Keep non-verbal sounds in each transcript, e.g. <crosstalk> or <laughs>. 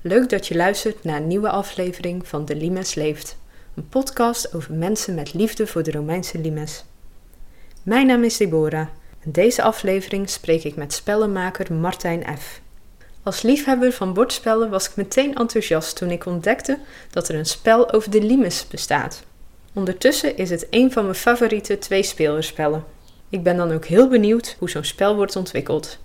Leuk dat je luistert naar een nieuwe aflevering van De Limes Leeft, een podcast over mensen met liefde voor de Romeinse limes. Mijn naam is Deborah en deze aflevering spreek ik met spellenmaker Martijn F. Als liefhebber van bordspellen was ik meteen enthousiast toen ik ontdekte dat er een spel over de limes bestaat. Ondertussen is het een van mijn favoriete tweespelerspellen. Ik ben dan ook heel benieuwd hoe zo'n spel wordt ontwikkeld.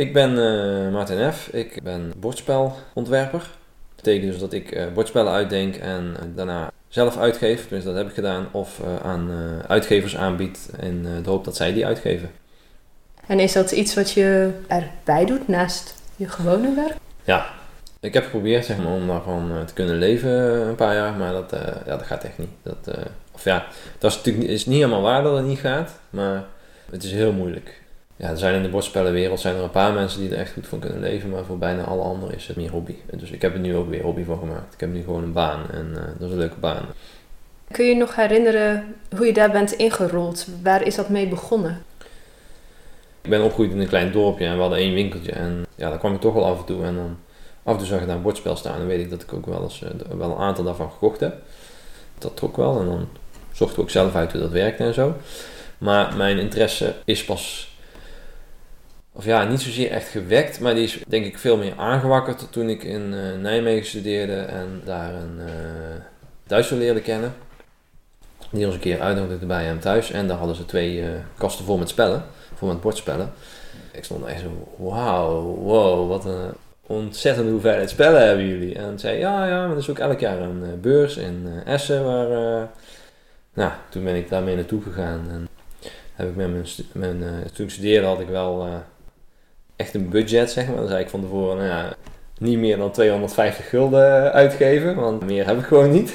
Ik ben uh, Maarten F. Ik ben bordspelontwerper. Dat betekent dus dat ik uh, bordspellen uitdenk en uh, daarna zelf uitgeef. Dus dat heb ik gedaan. Of aan uitgevers aanbied in de hoop dat zij die uitgeven. En is dat iets wat je erbij doet naast je gewone werk? Ja, ik heb geprobeerd zeg maar, om daarvan te kunnen leven een paar jaar, maar dat, ja, dat gaat echt niet. Dat, of ja, dat is natuurlijk is niet helemaal waar dat het niet gaat, maar het is heel moeilijk ja, er zijn in de bordspellenwereld zijn er een paar mensen die er echt goed van kunnen leven, maar voor bijna alle anderen is het meer hobby. Dus ik heb er nu ook weer hobby van gemaakt. Ik heb nu gewoon een baan en uh, dat is een leuke baan. Kun je nog herinneren hoe je daar bent ingerold? Waar is dat mee begonnen? Ik ben opgegroeid in een klein dorpje en we hadden één winkeltje. En ja, daar kwam ik toch wel af en toe. En dan af en toe zag ik daar een bordspel staan en weet ik dat ik ook wel eens uh, wel een aantal daarvan gekocht heb. Dat trok wel en dan zochten we ook zelf uit hoe dat werkte en zo. Maar mijn interesse is pas of ja, niet zozeer echt gewekt, maar die is denk ik veel meer aangewakkerd toen ik in uh, Nijmegen studeerde en daar een uh, Duitser leerde kennen. Die ons een keer uitnodigde bij hem thuis en daar hadden ze twee uh, kasten vol met spellen, vol met bordspellen. Ik stond echt zo, wauw, wow, wat een ontzettende hoeveelheid spellen hebben jullie. En zei, ja, ja, maar er is ook elk jaar een beurs in Essen waar... nou, toen ben ik daarmee naartoe gegaan en heb ik met mijn toen ik studeerde had ik wel echt een budget, zeg maar. Dan zei ik van tevoren, nou ja, niet meer dan 250 gulden uitgeven, want meer heb ik gewoon niet.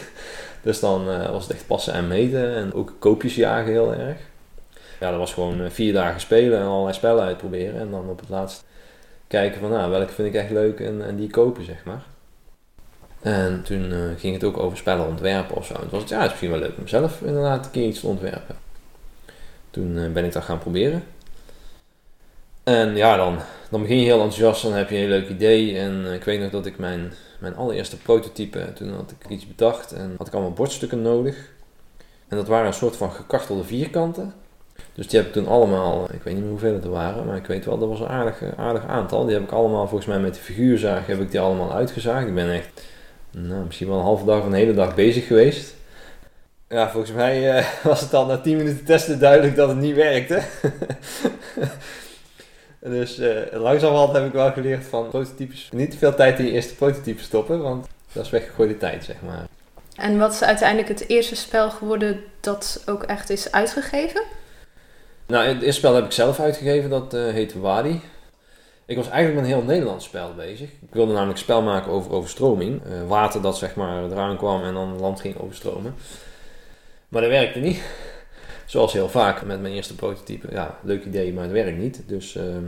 Dus dan uh, was het echt passen en meten en ook koopjes jagen heel erg. Ja, dat was gewoon uh, vier dagen spelen en allerlei spellen uitproberen. En dan op het laatst kijken van, nou, welke vind ik echt leuk en, en die kopen, zeg maar. En toen ging het ook over spellen ontwerpen of zo. En toen was het, ja, het is misschien wel leuk om zelf inderdaad een keer iets te ontwerpen. Toen ben ik dat gaan proberen. En ja, dan, dan begin je heel enthousiast, dan heb je een heel leuk idee. En eh, ik weet nog dat ik mijn, mijn allereerste prototype, toen had ik iets bedacht en had ik allemaal bordstukken nodig. En dat waren een soort van gekachtelde vierkanten. Dus die heb ik toen allemaal, ik weet niet meer hoeveel er waren, maar ik weet wel, dat was een aardig, aardig aantal. Die heb ik allemaal volgens mij met de figuurzaag heb ik die allemaal uitgezaagd. Ik ben echt, nou, misschien wel een halve dag of een hele dag bezig geweest. Ja, volgens mij uh, <laughs> was het al na 10 minuten testen duidelijk dat het niet werkte. <laughs> Dus uh, langzamerhand heb ik wel geleerd van prototypes. Niet te veel tijd in je eerste prototype stoppen, want dat is weggegooide tijd, zeg maar. En wat is uiteindelijk het eerste spel geworden dat ook echt is uitgegeven? Nou, het eerste spel heb ik zelf uitgegeven, dat uh, heet Wadi. Ik was eigenlijk met een heel Nederlands spel bezig. Ik wilde namelijk spel maken over overstroming. Uh, water dat zeg maar eraan kwam en dan het land ging overstromen. Maar dat werkte niet. Zoals heel vaak met mijn eerste prototype. Ja, leuk idee, maar het werkt niet. Dus ehm,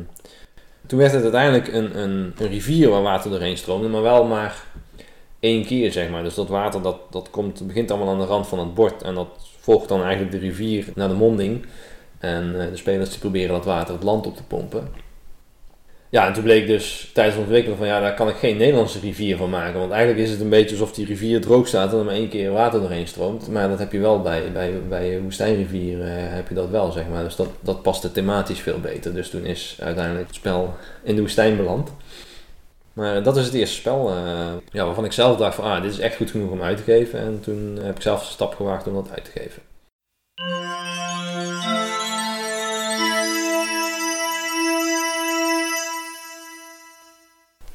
toen werd het uiteindelijk een, een, een, rivier waar water doorheen stroomde, maar wel maar één keer, zeg maar. Dus dat water dat, dat komt, begint allemaal aan de rand van het bord en dat volgt dan eigenlijk de rivier naar de monding. En eh, de spelers die proberen dat water het land op te pompen. Ja, en toen bleek dus tijdens het ontwikkelen van ja, daar kan ik geen Nederlandse rivier van maken. Want eigenlijk is het een beetje alsof die rivier droog staat en er maar één keer water doorheen stroomt. Maar dat heb je wel bij, bij, bij woestijnrivier uh, heb je dat wel, zeg maar. Dus dat, dat paste thematisch veel beter. Dus toen is uiteindelijk het spel in de woestijn beland. Maar dat is het eerste spel uh, ja, waarvan ik zelf dacht van ah, dit is echt goed genoeg om uit te geven. En toen heb ik zelf de stap gewaagd om dat uit te geven.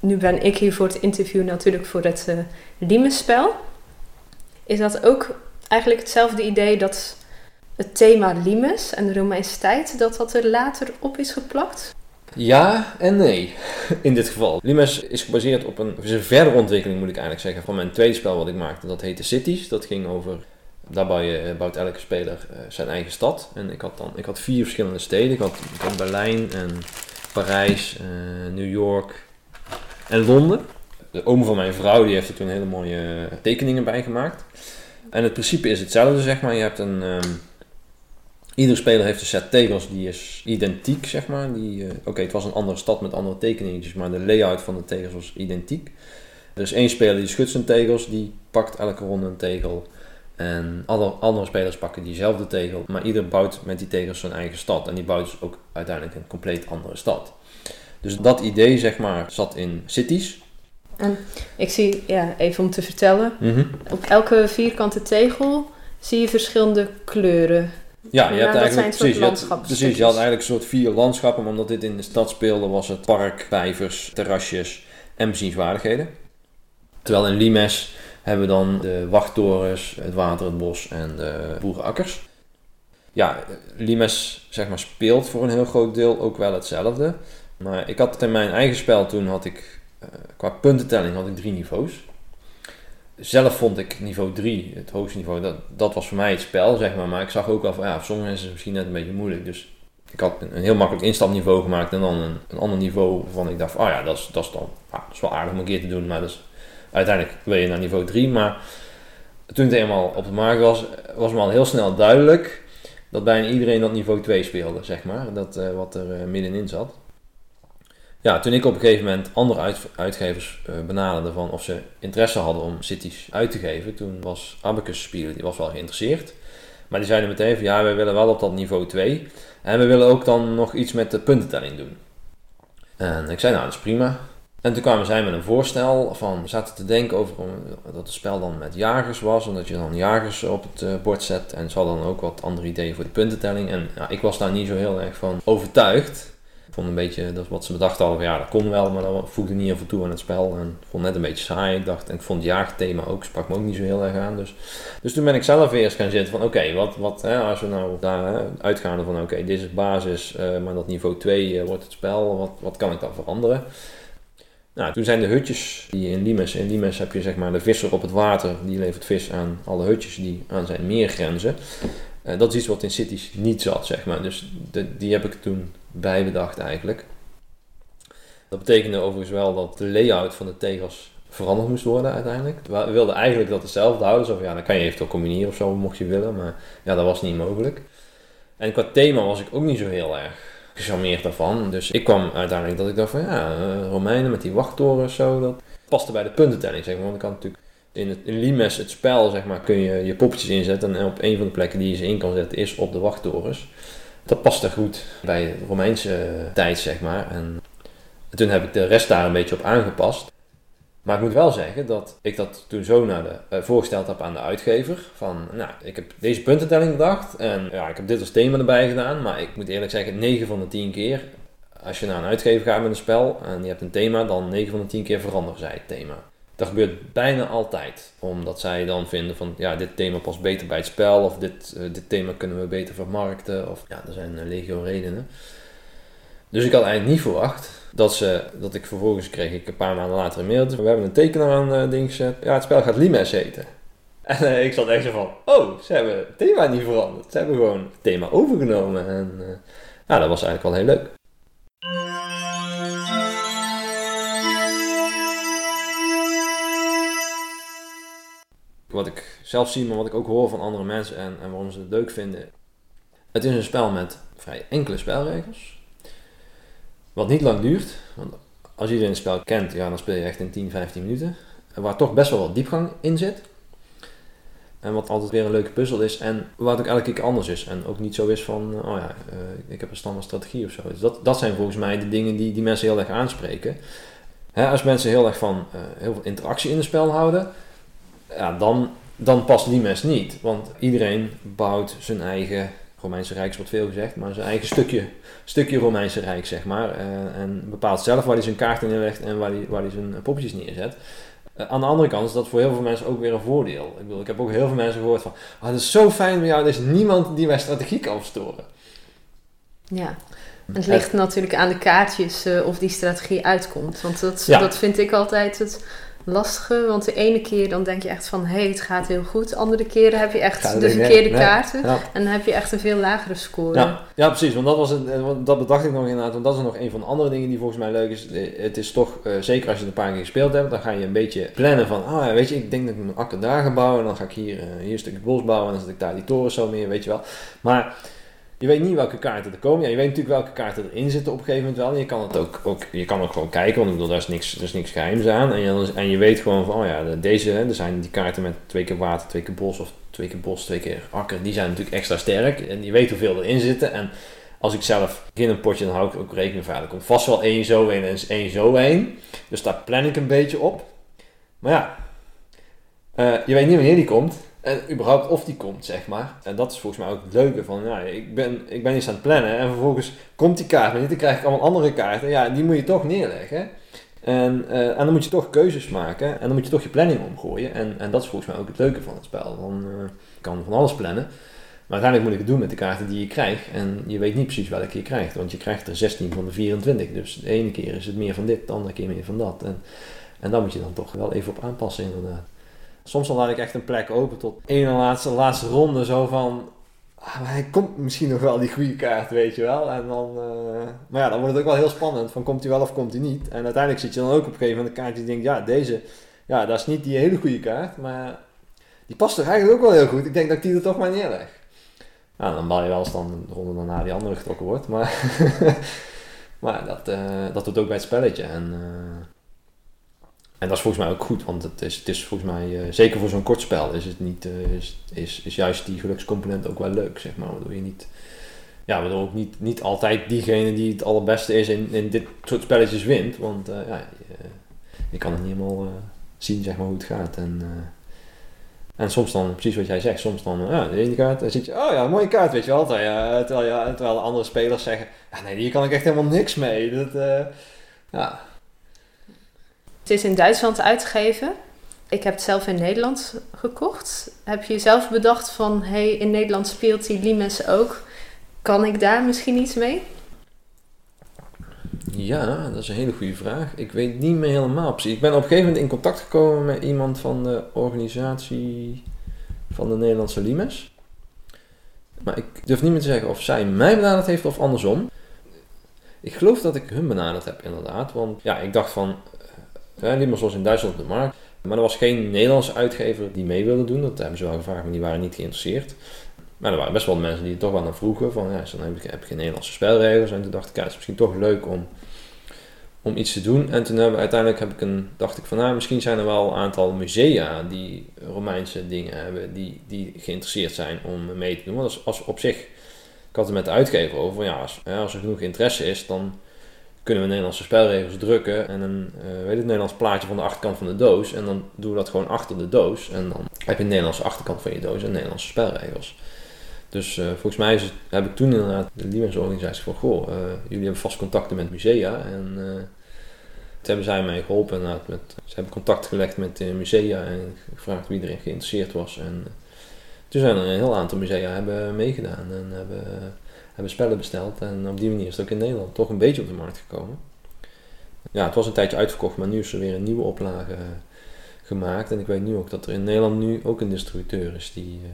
Nu ben ik hier voor het interview natuurlijk voor het uh, Limes-spel. Is dat ook eigenlijk hetzelfde idee dat het thema Limes en de Romeinse tijd, dat dat er later op is geplakt? Ja en nee, <laughs> in dit geval. Limes is gebaseerd op een, een verdere ontwikkeling, moet ik eigenlijk zeggen, van mijn tweede spel wat ik maakte. Dat heette Cities. Dat ging over, daarbij eh, bouwt elke speler uh, zijn eigen stad. En ik had dan ik had vier verschillende steden. Ik had, ik had Berlijn en Parijs, uh, New York, en Londen. De oom van mijn vrouw die heeft er toen hele mooie tekeningen bij gemaakt. En het principe is hetzelfde, zeg maar. Je hebt een, um, Iedere speler heeft een set tegels die is identiek, zeg maar. Die, eh, Oké, het was een andere stad met andere tekeningetjes, maar de layout van de tegels was identiek. Er is één speler die schudt zijn tegels, die pakt elke ronde een tegel. En alle andere spelers pakken diezelfde tegel, maar ieder bouwt met die tegels zijn eigen stad. En die bouwt dus ook uiteindelijk een compleet andere stad. Dus dat idee, zeg maar, zat in cities. En ik zie, ja, even om te vertellen, Mhm. op elke vierkante tegel zie je verschillende kleuren. Ja, Nou, je hebt dat eigenlijk zijn een soort precies, je had, precies, je had eigenlijk een soort vier landschappen, maar omdat dit in de stad speelde, was het park, vijvers, terrasjes en bezienswaardigheden. Terwijl in Limes hebben we dan de wachttorens, het water, het bos en de boerenakkers. Ja, Limes zeg maar, speelt voor een heel groot deel ook wel hetzelfde. Maar ik had in mijn eigen spel toen had ik, eh, qua puntentelling had ik drie niveaus. Zelf vond ik niveau 3, het hoogste niveau, dat, dat was voor mij het spel, zeg maar. Maar ik zag ook wel van, ja, voor sommige mensen is het misschien net een beetje moeilijk. Dus ik had een, heel makkelijk instapniveau gemaakt en dan een, een ander niveau waarvan ik dacht, oh ja, dat is, dat is dan ah, is wel aardig om een keer te doen. Maar uiteindelijk wil je naar niveau 3. Maar toen het eenmaal op de markt was, was me al heel snel duidelijk dat bijna iedereen dat niveau 2 speelde, zeg maar. Dat, eh, wat er eh, middenin zat. Ja, toen ik op een gegeven moment andere uit, uitgevers eh, benaderde van of ze interesse hadden om cities uit te geven, toen was Abacus Spielen, die was wel geïnteresseerd. Maar die zeiden meteen van ja, wij willen wel op dat niveau 2. En we willen ook dan nog iets met de puntentelling doen. En ik zei nou, dat is prima. En toen kwamen zij met een voorstel van, we zaten te denken over dat het spel dan met jagers was. En dat je dan jagers op het eh, bord zet. En ze hadden dan ook wat andere ideeën voor de puntentelling. En ja, ik was daar niet zo heel erg van overtuigd. Ik vond een beetje, dat wat ze bedacht hadden, ja dat kon wel, maar dat voegde niet heel veel toe aan het spel. En ik vond het net een beetje saai. Ik dacht, en ik vond het jaagthema ook, sprak me ook niet zo heel erg aan. Dus, dus toen ben ik zelf eerst gaan zitten van oké, wat, wat hè, als we nou daar uitgaan van oké, dit is basis, eh, maar dat niveau 2 eh, wordt het spel, wat, wat kan ik dan veranderen? Nou, toen zijn de hutjes die in Limes, in Limes heb je zeg maar de visser op het water, die levert vis aan alle hutjes die aan zijn meer grenzen. Eh, dat is iets wat in cities niet zat, zeg maar. Dus die heb ik toen bijbedacht eigenlijk. Dat betekende overigens wel dat de layout van de tegels veranderd moest worden uiteindelijk. We wilden eigenlijk dat hetzelfde houden. Zo van, ja, dan kan je eventueel combineren of zo, mocht je willen. Maar ja, dat was niet mogelijk. En qua thema was ik ook niet zo heel erg gecharmeerd daarvan. Dus ik kwam uiteindelijk dat ik dacht van, ja, eh, Romeinen met die wachttorens zo, dat paste bij de puntentelling, zeg maar. Want ik had natuurlijk in, het, in Limes, het spel, zeg maar, kun je je poppetjes inzetten. En op een van de plekken die je ze in kan zetten is op de wachttorens. Dat paste goed bij de Romeinse tijd, zeg maar. En toen heb ik de rest daar een beetje op aangepast. Maar ik moet wel zeggen dat ik dat toen zo naar de, eh, voorgesteld heb aan de uitgever. Van, nou, ik heb deze puntentelling bedacht. En ja, ik heb dit als thema erbij gedaan. Maar ik moet eerlijk zeggen, 9 van de 10 keer. Als je naar een uitgever gaat met een spel en je hebt een thema, dan 9 van de 10 keer veranderen zij het thema. Dat gebeurt bijna altijd. Omdat zij dan vinden van, ja, dit thema past beter bij het spel. Of dit, eh, dit thema kunnen we beter vermarkten. Of ja, er zijn eh, legio redenen. Dus ik had eigenlijk niet verwacht dat, ze, dat ik vervolgens kreeg ik een paar maanden later een mail. We hebben een tekenaar aan het ding gezet. Ja, het spel gaat Limes heten. <laughs> En ik zat echt zo van, oh, ze hebben het thema niet veranderd. Ze hebben gewoon het thema overgenomen. En ja, dat was eigenlijk wel heel leuk. Wat ik zelf zie, maar wat ik ook hoor van andere mensen en, en waarom ze het leuk vinden. Het is een spel met vrij enkele spelregels. Wat niet lang duurt. Want als iedereen het spel kent, ja, dan speel je echt in 10, 15 minuten. Waar toch best wel wat diepgang in zit. En wat altijd weer een leuke puzzel is. En wat ook elke keer anders is. En ook niet zo is van, oh ja, uh, ik heb een standaard strategie of zo. Dus dat, dat zijn volgens mij de dingen die, die mensen heel erg aanspreken. Hè, als mensen heel erg van uh, heel veel interactie in het spel houden. Ja, dan, dan past die mes niet. Want iedereen bouwt zijn eigen Romeinse Rijk, wordt veel gezegd, maar zijn eigen stukje, stukje Romeinse Rijk, zeg maar. Uh, en bepaalt zelf waar hij zijn kaarten neerlegt en waar hij, waar hij zijn poppetjes neerzet. Uh, aan de andere kant is dat voor heel veel mensen ook weer een voordeel. Ik bedoel, ik heb ook heel veel mensen gehoord van, oh, het is zo fijn bij jou, er is niemand die mijn strategie kan verstoren. Ja, het ligt natuurlijk aan de kaartjes uh, of die strategie uitkomt. Want dat, ja. dat vind ik altijd het lastige. Want de ene keer dan denk je echt van, hé, hey, het gaat heel goed. De andere keren heb je echt de verkeerde nee, kaarten. Ja. En dan heb je echt een veel lagere score. Ja, ja precies. Want dat, was het, dat bedacht ik nog inderdaad. Want dat is nog een van de andere dingen die volgens mij leuk is. Het is toch, uh, zeker als je het een paar keer gespeeld hebt, dan ga je een beetje plannen van, ah weet je, ik denk dat ik mijn akker daar ga bouwen. En dan ga ik hier, uh, hier een stukje bos bouwen. En dan zet ik daar die torens zo meer, weet je wel. Maar je weet niet welke kaarten er komen. Ja, je weet natuurlijk welke kaarten erin zitten op een gegeven moment wel. Je kan het ook, ook, je kan ook gewoon kijken, want ik bedoel, daar is niks, er is niks geheims aan. En je, en je weet gewoon van, oh ja, deze, er zijn die kaarten met twee keer water, twee keer bos of twee keer bos, twee keer akker. Die zijn natuurlijk extra sterk. En je weet hoeveel erin zitten. En als ik zelf begin een potje, dan hou ik ook rekening van, er komt vast wel één zo één en één zo één. Dus daar plan ik een beetje op. Maar ja, uh, je weet niet wanneer die komt. En überhaupt of die komt, zeg maar. En dat is volgens mij ook het leuke van, ja, ik ben, ik ben eens aan het plannen en vervolgens komt die kaart maar niet, dan krijg ik allemaal andere kaarten. Ja, die moet je toch neerleggen. En, uh, en dan moet je toch keuzes maken en dan moet je toch je planning omgooien. En, en dat is volgens mij ook het leuke van het spel. Dan uh, kan van alles plannen. Maar uiteindelijk moet ik het doen met de kaarten die je krijgt. En je weet niet precies welke je krijgt, want je krijgt er 16 van de 24. Dus de ene keer is het meer van dit, de andere keer meer van dat. En, en daar moet je dan toch wel even op aanpassen inderdaad. Soms dan laat ik echt een plek open tot één laatste, laatste ronde. Zo van, ah, hij komt misschien nog wel die goede kaart, weet je wel. En dan, uh, maar ja, dan wordt het ook wel heel spannend. Van komt hij wel of komt hij niet? En uiteindelijk zit je dan ook op een gegeven moment een kaart die denkt, ja, deze, ja, dat is niet die hele goede kaart. Maar die past er eigenlijk ook wel heel goed. Ik denk dat ik die er toch maar neerleg. Nou, dan bal je wel eens dan de ronde daarna die andere getrokken wordt. Maar, <laughs> maar dat, uh, dat doet ook bij het spelletje. En, uh, en dat is volgens mij ook goed, want het is, het is volgens mij, uh, zeker voor zo'n kort spel, is, het niet, uh, is, is, is juist die gelukscomponent ook wel leuk, zeg maar. Waardoor je niet, ja, waardoor ook niet, niet altijd diegene die het allerbeste is in, in dit soort spelletjes wint. Want uh, ja, je, kan het niet helemaal zien, zeg maar, hoe het gaat. En, en soms dan, precies wat jij zegt, soms dan, ja, de ene kaart, zit je, oh ja, mooie kaart, weet je wel. Terwijl, terwijl, terwijl andere spelers zeggen, ja, nee, hier kan ik echt helemaal niks mee. Dat, ja het is in Duitsland uitgegeven. Ik heb het zelf in Nederland gekocht. Heb je zelf bedacht van, hey, in Nederland speelt die Limes ook. Kan ik daar misschien iets mee? Ja, dat is een hele goede vraag. Ik weet niet meer helemaal precies. Ik ben op een gegeven moment in contact gekomen met iemand van de organisatie van de Nederlandse Limes. Maar ik durf niet meer te zeggen of zij mij benaderd heeft of andersom. Ik geloof dat ik hun benaderd heb, inderdaad. Want ja, ik dacht van, ja, Limas was in Duitsland op de markt. Maar er was geen Nederlandse uitgever die mee wilde doen. Dat hebben ze wel gevraagd, maar die waren niet geïnteresseerd. Maar er waren best wel mensen die er toch wel naar vroegen. Van ja, dan heb ik, heb geen Nederlandse spelregels. En toen dacht ik, ja, het is misschien toch leuk om, om iets te doen. En toen hebben, uiteindelijk heb ik een, dacht ik van, nou, misschien zijn er wel een aantal musea die Romeinse dingen hebben, die, die geïnteresseerd zijn om mee te doen. Want als, als op zich, ik had het met de uitgever over, ja, als, als er genoeg interesse is, dan kunnen we Nederlandse spelregels drukken en een uh, weet het, Nederlands plaatje van de achterkant van de doos. En dan doen we dat gewoon achter de doos. En dan heb je een Nederlandse achterkant van je doos en Nederlandse spelregels. Dus uh, volgens mij heb ik toen inderdaad de Liemens organisatie van, goh, uh, jullie hebben vast contacten met musea. En toen hebben zij mij geholpen. Met, ze hebben contact gelegd met musea en gevraagd wie erin geïnteresseerd was. En toen zijn er een heel aantal musea hebben meegedaan en hebben hebben spellen besteld. En op die manier is het ook in Nederland toch een beetje op de markt gekomen. Ja, het was een tijdje uitverkocht, maar nu is er weer een nieuwe oplage gemaakt. En ik weet nu ook dat er in Nederland nu ook een distributeur is die, uh,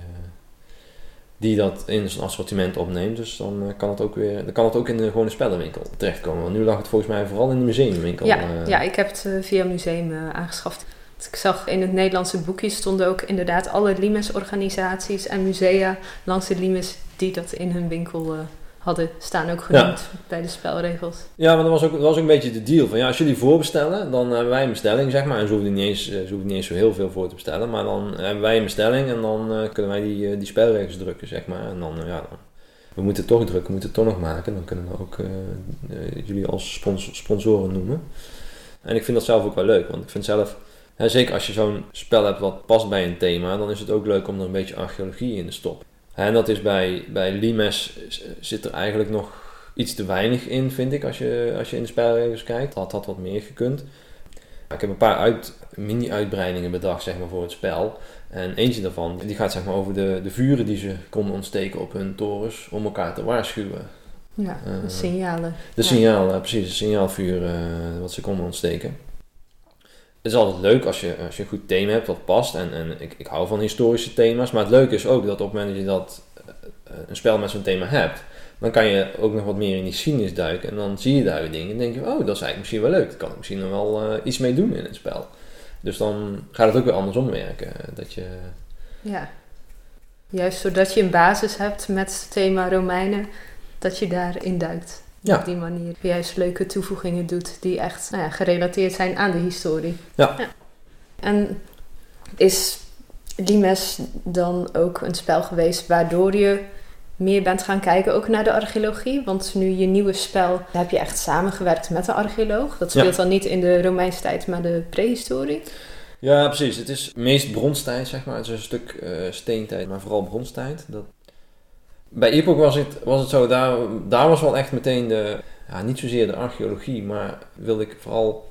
die dat in zijn assortiment opneemt. Dus dan uh, kan het ook weer, dan kan het ook in de gewone spellenwinkel terechtkomen. Want nu lag het volgens mij vooral in de museumwinkel. Ja, uh, ja ik heb het via museum aangeschaft. Ik zag in het Nederlandse boekje stonden ook inderdaad alle Limes-organisaties en musea langs de Limes die dat in hun winkel uh, hadden staan ook genoemd bij de spelregels. Ja, maar dat was ook, dat was ook een beetje de deal van ja, als jullie voorbestellen, dan hebben wij een bestelling zeg maar. En ze hoeven niet eens, ze hoeven niet eens zo heel veel voor te bestellen, maar dan hebben wij een bestelling en dan uh, kunnen wij die, uh, die spelregels drukken zeg maar. En dan, ja, dan, we moeten het toch drukken, we moeten het toch nog maken. Dan kunnen we ook jullie als sponsor, sponsoren noemen. En ik vind dat zelf ook wel leuk, want ik vind zelf zeker als je zo'n spel hebt wat past bij een thema, dan is het ook leuk om er een beetje archeologie in te stoppen. En dat is bij, bij Limes zit er eigenlijk nog iets te weinig in, vind ik, als je, als je in de spelregels kijkt. Dat had wat meer gekund. Ik heb een paar uit, mini-uitbreidingen bedacht zeg maar, voor het spel. En eentje daarvan die gaat zeg maar, over de, de vuren die ze konden ontsteken op hun torens om elkaar te waarschuwen. Ja, de uh, signalen. De signalen, precies, de signaalvuren uh, wat ze konden ontsteken het is altijd leuk als je, als je een goed thema hebt wat past. En, en ik, ik hou van historische thema's. Maar het leuke is ook dat op het moment dat je dat, eh, een spel met zo'n thema hebt, dan kan je ook nog wat meer in die geschiedenis duiken. En dan zie je daar dingen en denk je, oh, dat is eigenlijk misschien wel leuk. Daar kan ik misschien nog wel uh, iets mee doen in het spel. Dus dan gaat het ook weer andersom werken. Dat je... Ja. Juist zodat je een basis hebt met het thema Romeinen, dat je daarin duikt. Ja. Op die manier juist leuke toevoegingen doet die echt nou ja, gerelateerd zijn aan de historie. Ja. En is Limes dan ook een spel geweest waardoor je meer bent gaan kijken ook naar de archeologie? Want nu je nieuwe spel, daar heb je echt samengewerkt met een archeoloog. Dat Ja. speelt dan niet in de Romeinse tijd, maar de prehistorie. Ja, precies. Het is meest bronstijd, zeg maar. Het is een stuk eh, steentijd, maar vooral bronstijd. Dat... Bij Epoch was het, zo, daar, daar was wel echt meteen de, ja, niet zozeer de archeologie, maar wilde ik vooral...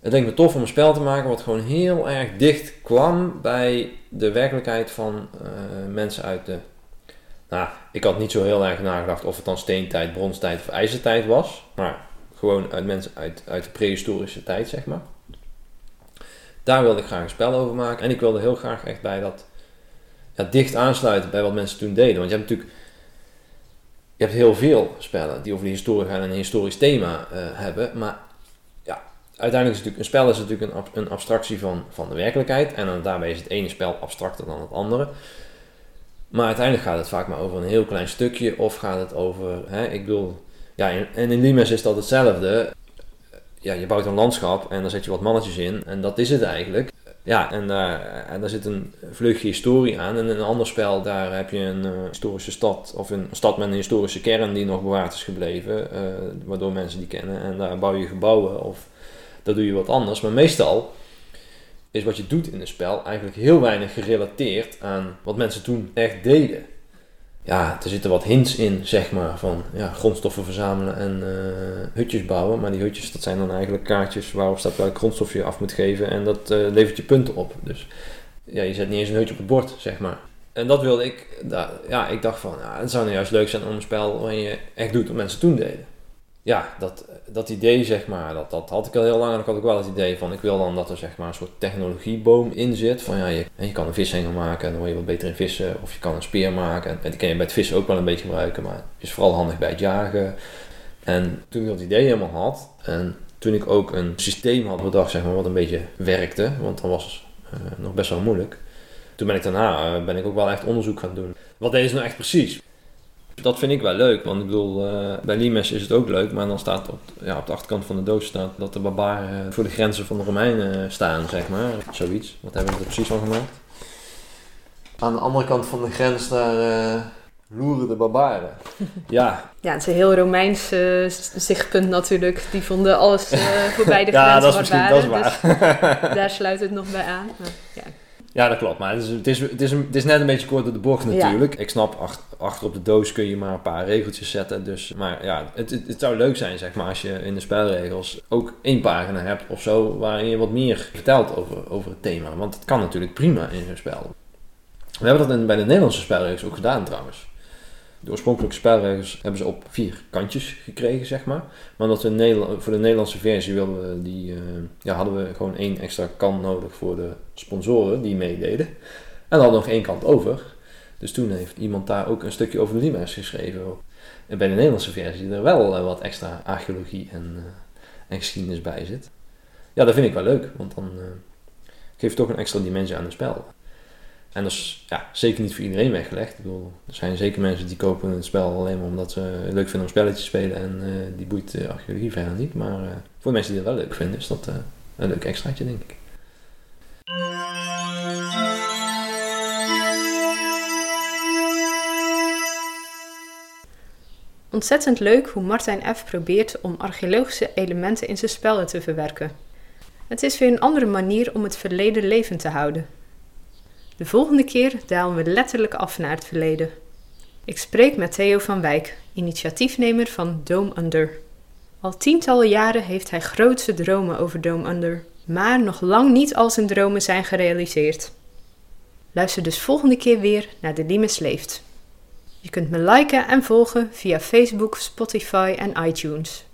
Het leek me tof om een spel te maken wat gewoon heel erg dicht kwam bij de werkelijkheid van eh, mensen uit de... Nou, ik had niet zo heel erg nagedacht of het dan steentijd, bronstijd of ijzertijd was. Maar gewoon uit mensen uit, uit de prehistorische tijd, zeg maar. Daar wilde ik graag een spel over maken. En ik wilde heel graag echt bij dat ja, dicht aansluiten bij wat mensen toen deden. Want je hebt natuurlijk je hebt heel veel spellen die over de historie gaan en een historisch thema eh, hebben. Maar ja, uiteindelijk is natuurlijk, een spel is natuurlijk een, een abstractie van, van de werkelijkheid. En dan daarbij is het ene spel abstracter dan het andere. Maar uiteindelijk gaat het vaak maar over een heel klein stukje. Of gaat het over, hè, ik bedoel, ja, en in Limes is dat hetzelfde ja, je bouwt een landschap en daar zet je wat mannetjes in. En dat is het eigenlijk. Ja, en daar, en daar zit een vleugje historie aan. En in een ander spel, daar heb je een eh, historische stad. Of een stad met een historische kern die nog bewaard is gebleven. eh, waardoor mensen die kennen. En daar bouw je gebouwen of daar doe je wat anders. Maar meestal is wat je doet in een spel eigenlijk heel weinig gerelateerd aan wat mensen toen echt deden. Ja, er zitten wat hints in, zeg maar, van ja, grondstoffen verzamelen en eh, hutjes bouwen. Maar die hutjes, dat zijn dan eigenlijk kaartjes waarop staat welke grondstof je af moet geven. En dat eh, levert je punten op. Dus ja, je zet niet eens een hutje op het bord, zeg maar. En dat wilde ik, ja, ik dacht van, ja, het zou nou juist leuk zijn om een spel waarin je echt doet wat mensen toen deden. Ja, dat, dat idee, zeg maar, dat, dat had ik al heel lang. En ik had ook wel het idee van, ik wil dan dat er zeg maar een soort technologieboom in zit. Van ja, je, je kan een vishengel maken en dan word je wat beter in vissen. Of je kan een speer maken. En die kan je bij het vissen ook wel een beetje gebruiken. Maar is vooral handig bij het jagen. En toen ik dat idee helemaal had. En toen ik ook een systeem had bedacht, zeg maar, wat een beetje werkte. Want dat was eh, nog best wel moeilijk. Toen ben ik daarna eh, ben ik ook wel echt onderzoek gaan doen. Wat deden ze nou echt precies? Dat vind ik wel leuk, want ik bedoel, eh, bij Limes is het ook leuk, maar dan staat op, ja, op de achterkant van de doos staat dat de barbaren voor de grenzen van de Romeinen staan, zeg maar. Zoiets. Wat hebben we er precies van gemaakt? Aan de andere kant van de grens daar eh, loeren de barbaren. <laughs> ja, Ja, het is een heel Romeins eh, zichtpunt natuurlijk. Die vonden alles eh, voorbij de <laughs> ja grenzen dat is misschien dat is barbaren, waar. dus <laughs> daar sluit het nog bij aan. Maar, ja. Ja, dat klopt. Maar het is, het is, het is, het is net een beetje kort door de bocht Ja. natuurlijk. Ik snap, ach- achter op de doos kun je maar een paar regeltjes zetten. Dus, maar ja, het, het, het zou leuk zijn zeg maar, als je in de spelregels ook één pagina hebt of zo... waarin je wat meer vertelt over, over het thema. Want het kan natuurlijk prima in zo'n spel. We hebben dat in, bij de Nederlandse spelregels ook gedaan trouwens. De oorspronkelijke spelregels hebben ze op vier kantjes gekregen, zeg maar. Maar omdat we voor de Nederlandse versie wilden die, eh, ja, hadden we gewoon één extra kant nodig voor de sponsoren die meededen. En dan nog één kant over. Dus toen heeft iemand daar ook een stukje over de Limes geschreven. En bij de Nederlandse versie er wel eh, wat extra archeologie en, eh, en geschiedenis bij zit. Ja, dat vind ik wel leuk, want dan geeft het toch een extra dimensie aan het spel. En dat is ja, zeker niet voor iedereen weggelegd. Ik bedoel, er zijn zeker mensen die kopen het spel alleen maar omdat ze het leuk vinden om spelletjes te spelen en eh, die boeit de archeologie verder niet. Maar eh, voor mensen die dat wel leuk vinden, is dat eh, een leuk extraatje, denk ik. Ontzettend leuk hoe Martijn F. probeert om archeologische elementen in zijn spellen te verwerken. Het is weer een andere manier om het verleden levend te houden. De volgende keer dalen we letterlijk af naar het verleden. Ik spreek met Theo van Wijk, initiatiefnemer van Dome Under. Al tientallen jaren heeft hij grootse dromen over Dome Under, maar nog lang niet al zijn dromen zijn gerealiseerd. Luister dus volgende keer weer naar De Limes Leeft. Je kunt me liken en volgen via Facebook, Spotify en iTunes.